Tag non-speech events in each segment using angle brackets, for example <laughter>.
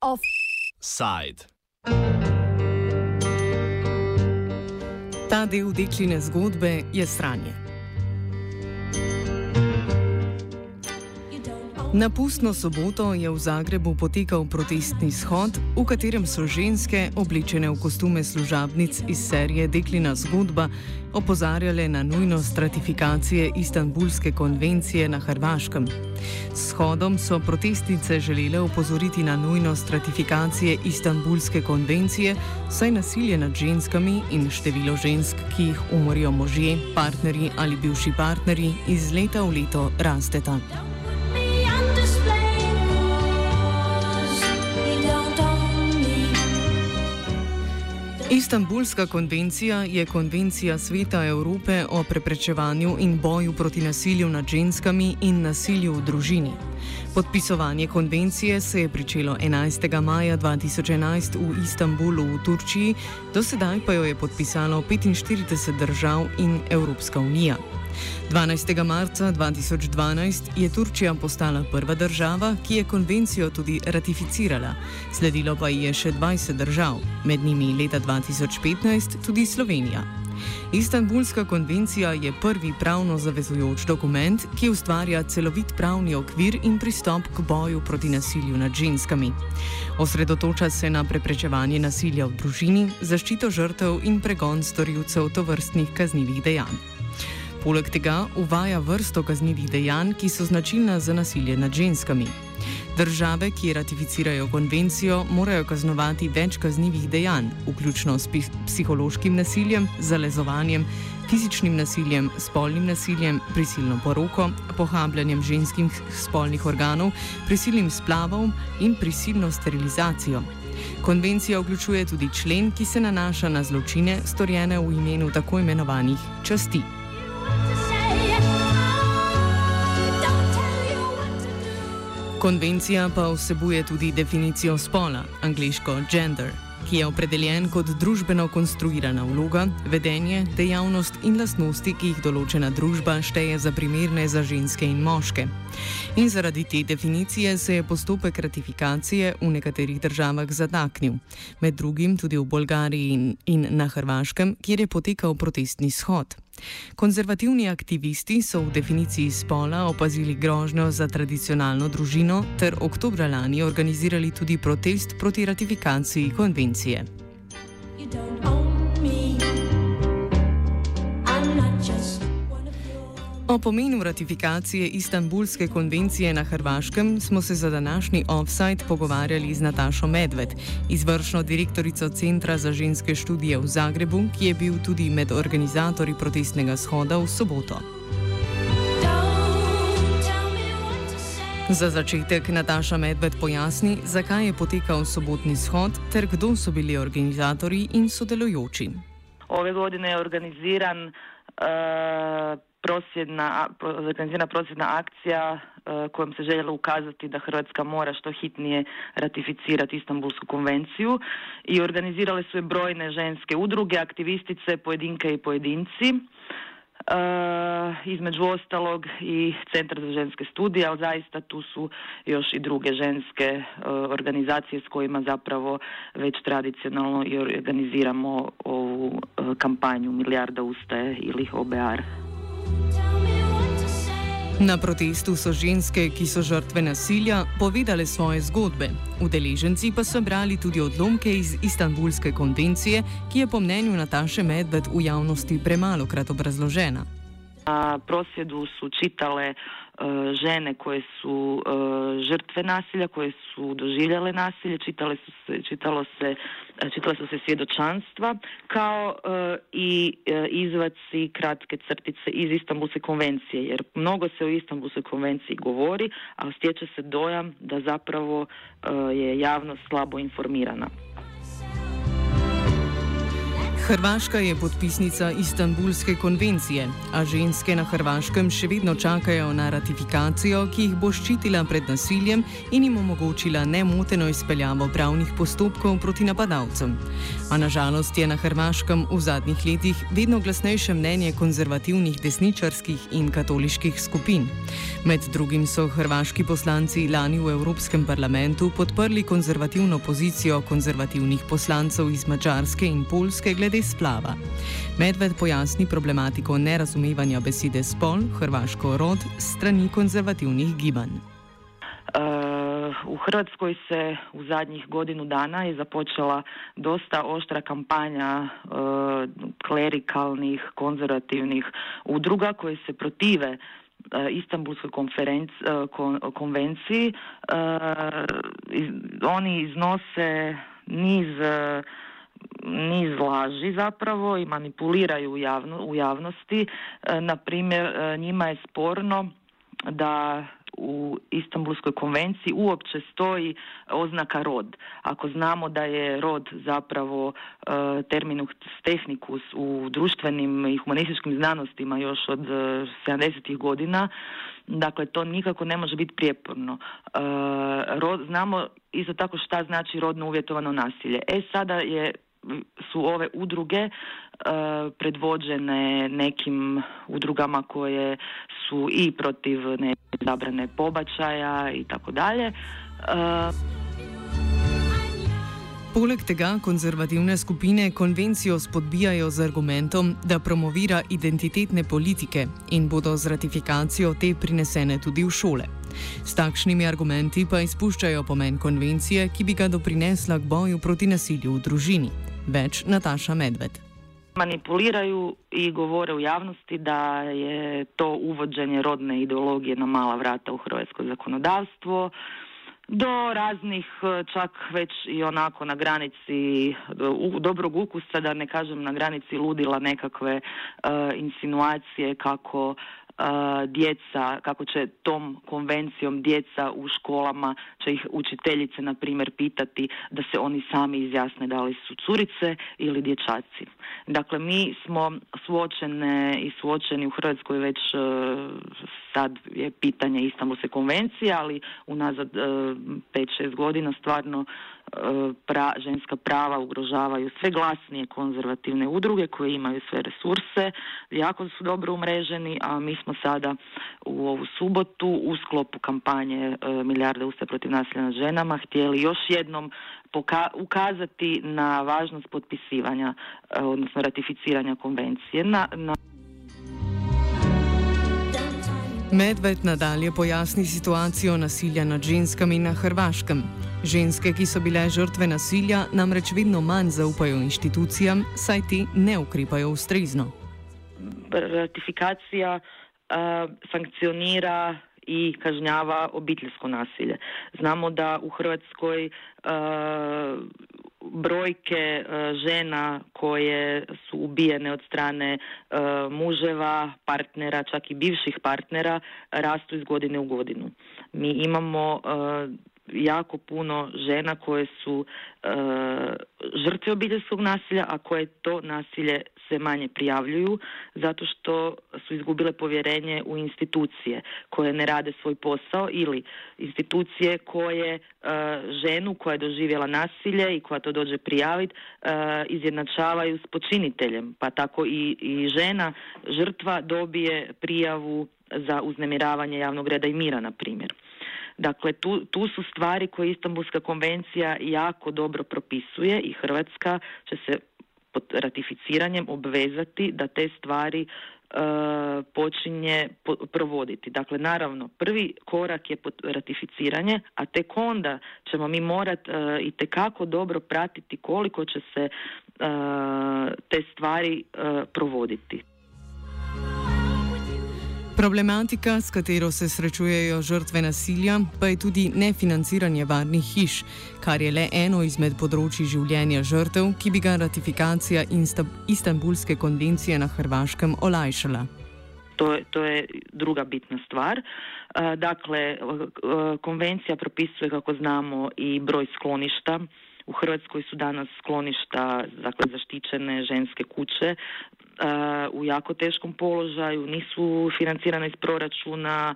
Offside. Ta del dekline zgodbe je sranje. Na pustno soboto je v Zagrebu potekal protestni shod, v katerem so ženske, oblečene v kostume služabnic iz serije Deklina zgodba, opozarjale na nujnost ratifikacije Istanbulske konvencije na Hrvaškem. S shodom so protestnice želele opozoriti na nujnost ratifikacije Istanbulske konvencije, saj nasilje nad ženskami in število žensk, ki jih umorijo možje, partnerji ali bivši partnerji, iz leta v leto rasteta. Istanbulska konvencija je konvencija Sveta Evrope o preprečevanju in boju proti nasilju nad ženskami in nasilju v družini. Podpisovanje konvencije se je pričelo 11. maja 2011 v Istanbulu v Turčiji, do sedaj pa jo je podpisalo 45 držav in Evropska unija. 12. marca 2012 je Turčija postala prva država, ki je konvencijo tudi ratificirala, sledilo pa je še 20 držav, med njimi leta 2015 tudi Slovenija. Istanbulska konvencija je prvi pravno zavezujoč dokument, ki ustvarja celovit pravni okvir in pristop k boju proti nasilju nad ženskami. Osredotoča se na preprečevanje nasilja v družini, zaščito žrtev in pregon storilcev tovrstnih kaznjivih dejanj. Poleg tega uvaja vrsto kaznjivih dejanj, ki so značilna za nasilje nad ženskami. Države, ki ratificirajo konvencijo, morajo kaznovati več kaznjivih dejanj, vključno s psihološkim nasiljem, zalezovanjem, fizičnim nasiljem, spolnim nasiljem, prisilno poroko, pohabljanjem ženskih spolnih organov, prisilnim splavom in prisilno sterilizacijo. Konvencija vključuje tudi člen, ki se nanaša na zločine, storjene v imenu tako imenovanih časti. Konvencija pa vsebuje tudi definicijo spola, angliško gender, ki je opredeljen kot družbeno konstruirana vloga, vedenje, dejavnost in lastnosti, ki jih določena družba šteje za primerne za ženske in moške. In zaradi te definicije se je postopek ratifikacije v nekaterih državah zataknil, med drugim tudi v Bolgariji in, in na Hrvaškem, kjer je potekal protestni shod. Konzervativni aktivisti so v definiciji spola opazili grožnjo za tradicionalno družino ter oktobra lani organizirali tudi protest proti ratifikaciji konvencije. You don't own O pomenu ratifikacije Istanbulske konvencije na Hrvaškem smo se za današnji offside pogovarjali z Natašo Medved, izvršno direktorico Centra za ženske študije v Zagrebu, ki je bil tudi med organizatorji protestnega shoda v soboto. Za začetek Nataša Medved pojasni, zakaj je potekal sobotni shod ter kdo so bili organizatorji in sodelujoči. Ove godine je organiziran uh, prosvjedna, organizirana prosvjedna akcija e, kojom se željelo ukazati da Hrvatska mora što hitnije ratificirati Istanbulsku konvenciju i organizirale su je brojne ženske udruge, aktivistice, pojedinke i pojedinci. E, između ostalog i Centar za ženske studije, ali zaista tu su još i druge ženske e, organizacije s kojima zapravo već tradicionalno i organiziramo ovu kampanju Milijarda ustaje ili OBR. Na protestu so ženske, ki so žrtve nasilja, povedale svoje zgodbe. Udeleženci pa so brali tudi odlomke iz Istanbulske konvencije, ki je po mnenju Nataše Medved v javnosti premalo krat obrazložena. Na prosvjedu su čitale uh, žene koje su uh, žrtve nasilja, koje su doživjele nasilje, čitale su se, čitalo se, e, čitale su se svjedočanstva, kao i izvaci kratke crtice iz Istanbulske konvencije, jer mnogo se o Istanbulskoj konvenciji govori, a stječe se dojam da zapravo je javnost slabo informirana. Hrvaška je podpisnica Istanbulske konvencije, a ženske na Hrvaškem še vedno čakajo na ratifikacijo, ki jih bo ščitila pred nasiljem in jim omogočila nemoteno izpeljavo pravnih postopkov proti napadalcem. A nažalost je na Hrvaškem v zadnjih letih vedno glasnejše mnenje konzervativnih desničarskih in katoliških skupin. Med drugim so hrvaški poslanci lani v Evropskem parlamentu podprli konzervativno pozicijo konzervativnih poslancev iz Mačarske in Polske glede glede splava. Medved pojasni problematiko nerazumevanja besede spol, hrvaško rod, strani konzervativnih gibanj. Uh, u Hrvatskoj se u zadnjih godinu dana je započela dosta oštra kampanja uh, klerikalnih, konzervativnih udruga koje se protive uh, Istanbulskoj kon, konvenciji. Iz, oni iznose niz niz laži zapravo i manipuliraju u, javno, u javnosti. E, na primjer, e, njima je sporno da u Istanbulskoj konvenciji uopće stoji oznaka rod. Ako znamo da je rod zapravo e, terminus tehnicus u društvenim i humanističkim znanostima još od 70. godina, dakle to nikako ne može biti prijeporno. rod, znamo isto tako šta znači rodno uvjetovano nasilje. E sada je su ove udruge e, predvođene nekim udrugama koje su i protiv zabrane pobačaja i tako dalje. E, Poleg tega konzervativne skupine konvencijo spodbijajo z argumentom, da promovira identitetne politike in bodo z ratifikacijo te prinesene tudi v šole. S takšnimi argumenti pa izpuščajo pomen konvencije, ki bi ga doprinesla k boju proti nasilju v družini. Več Nataša Medved. Manipuliraju i govore u javnosti da je to uvođenje rodne ideologije na mala vrata u hrvatsko zakonodavstvo, do raznih čak već i onako na granici dobrog ukusa, da ne kažem na granici ludila nekakve uh, insinuacije kako djeca, kako će tom konvencijom djeca u školama, će ih učiteljice na primjer pitati da se oni sami izjasne da li su curice ili dječaci. Dakle, mi smo suočene i suočeni u Hrvatskoj već e, sad je pitanje Istanbulske konvencije, ali unazad 5-6 e, godina stvarno pra, ženska prava ugrožavaju sve glasnije konzervativne udruge koje imaju sve resurse, jako su dobro umreženi, a mi smo sada u ovu subotu u sklopu kampanje e, Milijarde usta protiv nasilja nad ženama htjeli još jednom ukazati na važnost potpisivanja, e, odnosno ratificiranja konvencije na, na Medved nadalje pojasni situacijo nasilja nad ženskami na Hrvaškem. Ženske, ki so bile žrtve nasilja, namreč vedno manj zaupajo inštitucijam, saj ti ne ukrepajo ustrezno. Ratifikacija uh, sankcionira i kažnjava obiteljsko nasilje. Znamo da u Hrvatskoj uh, brojke uh, žena koje su ubijene od strane uh, muževa, partnera, čak i bivših partnera rastu iz godine u godinu. Mi imamo jako puno žena koje su e, žrtve obiteljskog nasilja, a koje to nasilje se manje prijavljuju zato što su izgubile povjerenje u institucije koje ne rade svoj posao ili institucije koje e, ženu koja je doživjela nasilje i koja to dođe prijaviti e, izjednačavaju s počiniteljem, pa tako i, i žena žrtva dobije prijavu za uznemiravanje javnog reda i mira, na primjer. Dakle, tu, tu su stvari koje Istanbulska konvencija jako dobro propisuje i Hrvatska će se pod ratificiranjem obvezati da te stvari e, počinje provoditi. Dakle, naravno, prvi korak je ratificiranje, a tek onda ćemo mi morati uh, i tekako dobro pratiti koliko će se e, te stvari provoditi. Problematika, s katero se srečujejo žrtve nasilja, pa je tudi nefinanciranje varnih hiš, kar je le eno izmed področji življenja žrtev, ki bi ga ratifikacija Istanbulske konvencije na Hrvaškem olajšala. To to je druga bitna stvar. Dakle, konvencija propisuje, kako znamo, i broj skloništa U Hrvatskoj su danas skloništa, dakle zaštićene ženske kuće u jako teškom položaju, nisu financirane iz proračuna,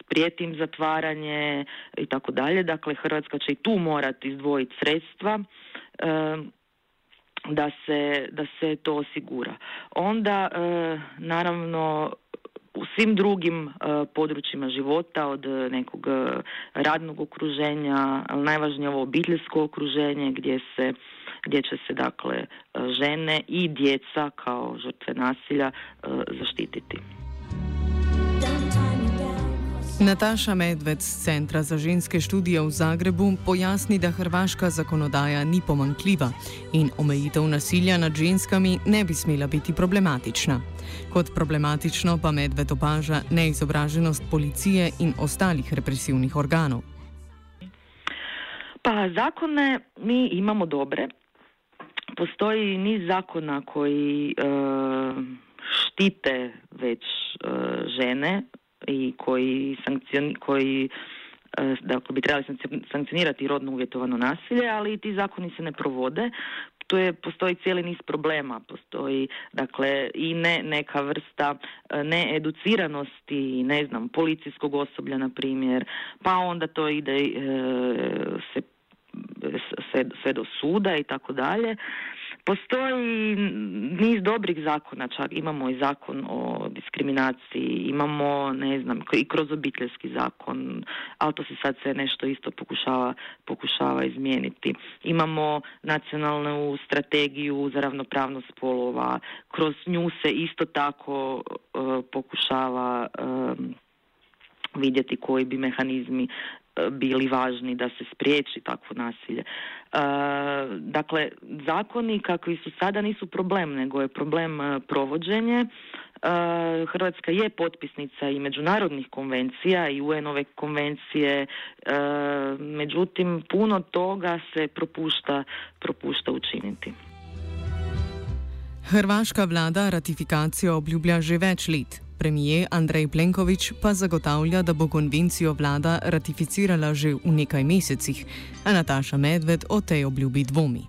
sprijetim zatvaranje i tako dalje. Dakle, Hrvatska će i tu morati izdvojiti sredstva da se, da se to osigura. Onda, naravno, u svim drugim područjima života od nekog radnog okruženja, ali najvažnije ovo obiteljsko okruženje gdje se gdje će se dakle žene i djeca kao žrtve nasilja zaštititi. Nataša Medved z Centra za ženske študije v Zagrebu pojasni, da hrvaška zakonodaja ni pomankljiva in omejitev nasilja nad ženskami ne bi smela biti problematična. Kot problematično pa Medved opaža neizobraženost policije in ostalih represivnih organov. Pa zakone mi imamo dobre. Postoji niz zakona koji e, štite već e, žene i koji, sankcioni, koji dakle, bi trebali sankcionirati rodno uvjetovano nasilje, ali ti zakoni se ne provode. Tu je, postoji cijeli niz problema, postoji dakle i ne neka vrsta needuciranosti, ne znam, policijskog osoblja na primjer, pa onda to ide e, se sve, sve do suda i tako dalje. Postoji niz dobrih zakona, čak imamo i zakon o diskriminaciji, imamo, ne znam, i kroz obiteljski zakon, ali to se sad sve nešto isto pokušava, pokušava izmijeniti. Imamo nacionalnu strategiju za ravnopravnost spolova, kroz nju se isto tako e, pokušava e, vidjeti koji bi mehanizmi bili važni da se spriječi takvo nasilje. E, dakle, zakoni kakvi su sada nisu problem, nego je problem e, provođenje. Hrvatska je potpisnica i međunarodnih konvencija i UN-ove konvencije, međutim puno toga se propušta, propušta učiniti. Hrvaška vlada ratifikacijo obljublja že več let. Premijer Andrej Plenković pa zagotavlja, da bo konvencijo vlada ratificirala že v nekaj mesecih, a Nataša Medved o tej obljubi dvomi.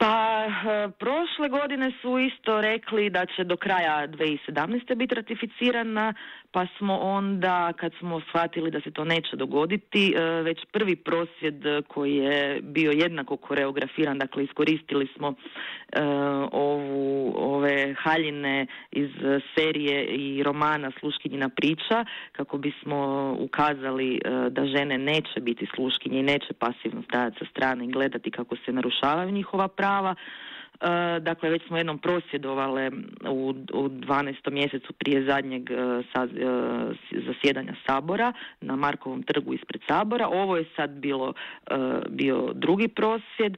Pa eh, prošle godine su isto rekli da će do kraja 2017. biti ratificirana, pa smo onda, kad smo shvatili da se to neće dogoditi, e, već prvi prosvjed koji je bio jednako koreografiran, dakle iskoristili smo e, ovu, ove haljine iz serije i romana Sluškinjina priča, kako bismo ukazali e, da žene neće biti sluškinje i neće pasivno stajati sa strane i gledati kako se narušavaju njihova prava. E, dakle, već smo jednom prosvjedovale u, u 12. mjesecu prije zadnjeg e, sa, e, zasjedanja Sabora na Markovom trgu ispred Sabora. Ovo je sad bilo bio drugi prosvjed.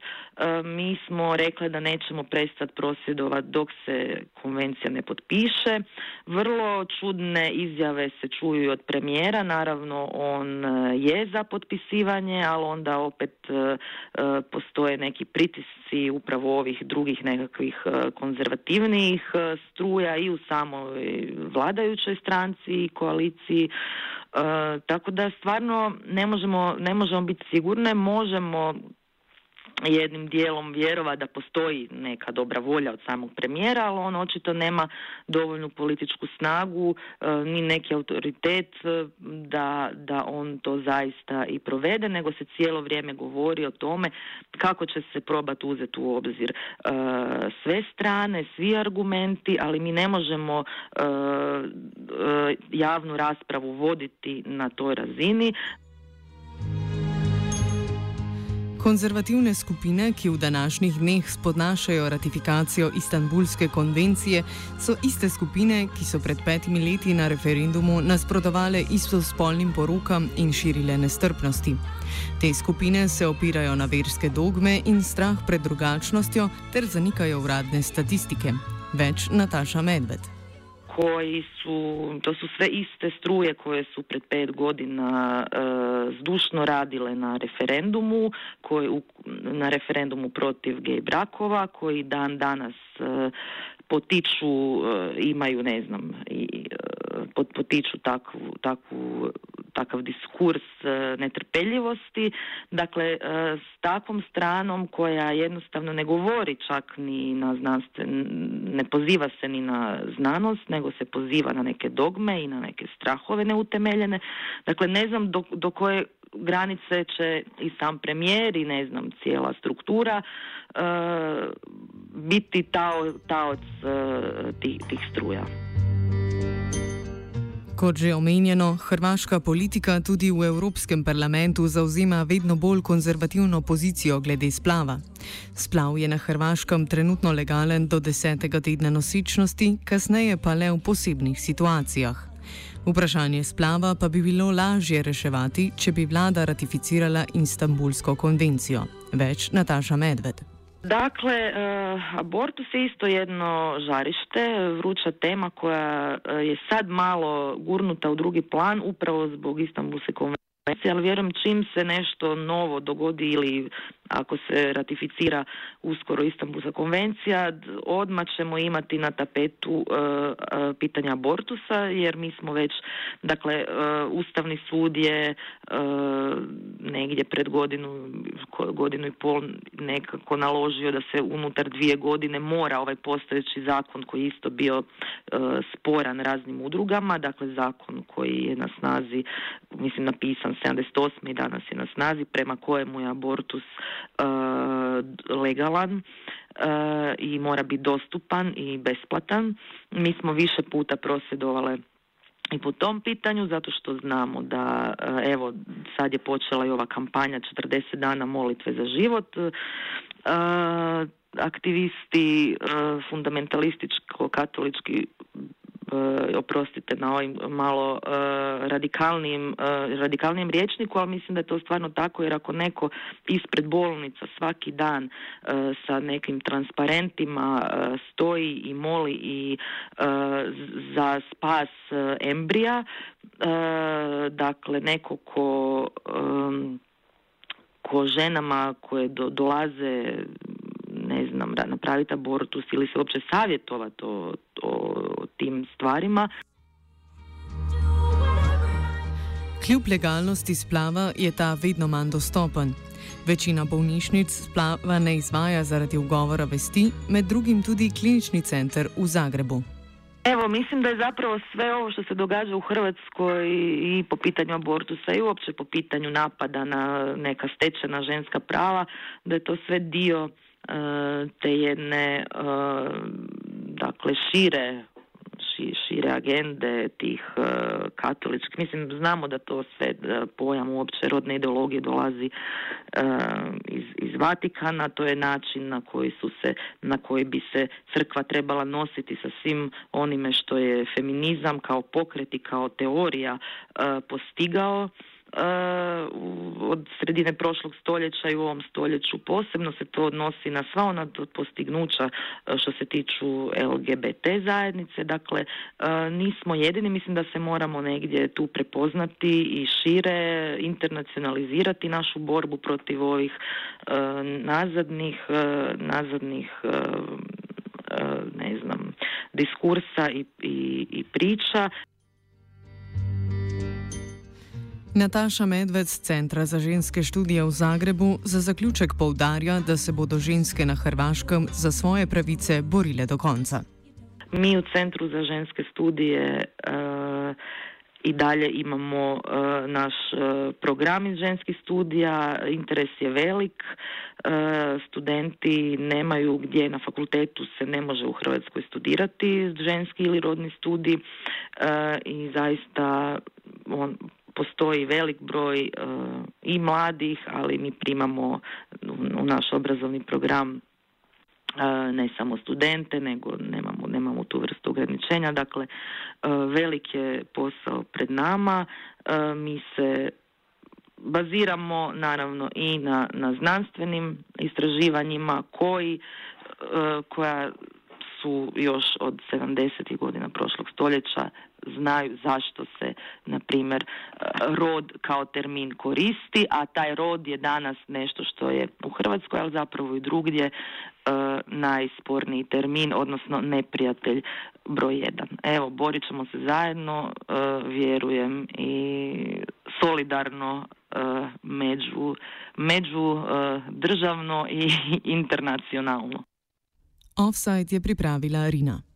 Mi smo rekli da nećemo prestati prosvjedovati dok se konvencija ne potpiše. Vrlo čudne izjave se čuju od premijera. Naravno, on je za potpisivanje, ali onda opet postoje neki pritisci upravo ovih drugih nekakvih e, konzervativnijih e, struja i u samoj vladajućoj stranci i koaliciji. E, tako da stvarno ne možemo, ne možemo biti sigurne, možemo jednim dijelom vjerova da postoji neka dobra volja od samog premijera, ali on očito nema dovoljnu političku snagu e, ni neki autoritet e, da, da on to zaista i provede, nego se cijelo vrijeme govori o tome kako će se probati uzeti u obzir e, sve strane, svi argumenti, ali mi ne možemo javnu raspravu voditi na toj razini Konzervativne skupine, ki v današnjih dneh spodnašajo ratifikacijo Istanbulske konvencije, so iste skupine, ki so pred petimi leti na referendumu nasprotovale istospolnim porokam in širile nestrpnosti. Te skupine se opirajo na verske dogme in strah pred drugačnostjo ter zanikajo uradne statistike. Več Nataša Medved. Koji su, to su sve iste struje koje su pred pet godina e, zdušno radile na referendumu, koji, na referendumu protiv gej brakova, koji dan danas e, potiču, e, imaju, ne znam, i, potiču takvu, takvu takav diskurs netrpeljivosti, dakle s takvom stranom koja jednostavno ne govori čak ni na znanstven, ne poziva se ni na znanost, nego se poziva na neke dogme i na neke strahove neutemeljene. Dakle, ne znam do, do koje granice će i sam premijer i ne znam cijela struktura biti tao, taoc e, tih, tih struja. Kot že omenjeno, hrvaška politika tudi v Evropskem parlamentu zauzema vedno bolj konzervativno pozicijo glede splava. Splav je na Hrvaškem trenutno legalen do desetega tedna nosečnosti, kasneje pa le v posebnih situacijah. Vprašanje splava pa bi bilo lažje reševati, če bi vlada ratificirala Istanbulsko konvencijo. Več Nataša Medved. Dakle, uh, abortus je isto jedno žarište, vruća tema koja uh, je sad malo gurnuta u drugi plan upravo zbog Istanbulske konvencije, ali vjerujem čim se nešto novo dogodi ili ako se ratificira uskoro Istanbulska konvencija, odmah ćemo imati na tapetu e, e, pitanja abortusa, jer mi smo već, dakle, e, Ustavni sud je negdje pred godinu, godinu i pol nekako naložio da se unutar dvije godine mora ovaj postojeći zakon koji je isto bio sporan raznim udrugama, dakle zakon koji je na snazi, mislim napisan 78. i danas je na snazi, prema kojemu je abortus E, legalan e, i mora biti dostupan i besplatan. Mi smo više puta prosvjedovale i po tom pitanju zato što znamo da e, evo sad je počela i ova kampanja 40 dana molitve za život aktivisti fundamentalističko katolički E, oprostite na ovim malo e, radikalnijim, e, riječniku, ali mislim da je to stvarno tako jer ako neko ispred bolnica svaki dan sa nekim transparentima stoji i moli i za spas embrija, dakle neko ko ko ženama koje do, dolaze ne znam, napraviti abortus ili se uopće savjetovati o, o tim stvarima. Kljub legalnosti splava je ta vedno manj dostopen. Večina bolnišnic splava ne izvaja zaradi ugovora vesti, med drugim tudi klinični center v Zagrebu. Evo, mislim da je zapravo sve ovo što se događa u Hrvatskoj i po pitanju abortusa i uopće po pitanju napada na neka stečena ženska prava, da je to sve dio E, te jedne e, dakle šire šire agende tih e, katoličkih. Mislim, znamo da to sve pojam uopće rodne ideologije dolazi iz, iz Vatikana, to je način na koji su se, na koji bi se crkva trebala nositi sa svim onime što je feminizam kao pokret i kao teorija postigao od sredine prošlog stoljeća i u ovom stoljeću posebno se to odnosi na sva ona postignuća e, što se tiču LGBT zajednice. Dakle, e, nismo jedini, mislim da se moramo negdje tu prepoznati i šire internacionalizirati našu borbu protiv ovih nazadnih, nazadnih ne znam, diskursa i, i, i priča. Nataša Medved z Centra za ženske študije v Zagrebu za zaključek poudarja, da se bodo ženske na Hrvaškem za svoje pravice borile do konca. Mi v Centru za ženske studije uh, i dalje imamo uh, naš uh, program iz ženskih studija, interes je velik, uh, studenti nemaju gdje na fakultetu se ne može u Hrvatskoj studirati ženski ili rodni studij i zaista on, postoji velik broj e, i mladih, ali mi primamo u naš obrazovni program e, ne samo studente, nego nemamo, nemamo tu vrstu ograničenja. Dakle, uh, velik je posao pred nama. Mi se baziramo naravno i na, na znanstvenim istraživanjima koji koja su još od 70. godina prošlog stoljeća znaju zašto se, na primjer, rod kao termin koristi, a taj rod je danas nešto što je u Hrvatskoj, ali zapravo i drugdje e, najsporniji termin, odnosno neprijatelj broj jedan. Evo, borit ćemo se zajedno, e, vjerujem i solidarno među, među državno i <laughs> internacionalno. Offside je pripravila Rina.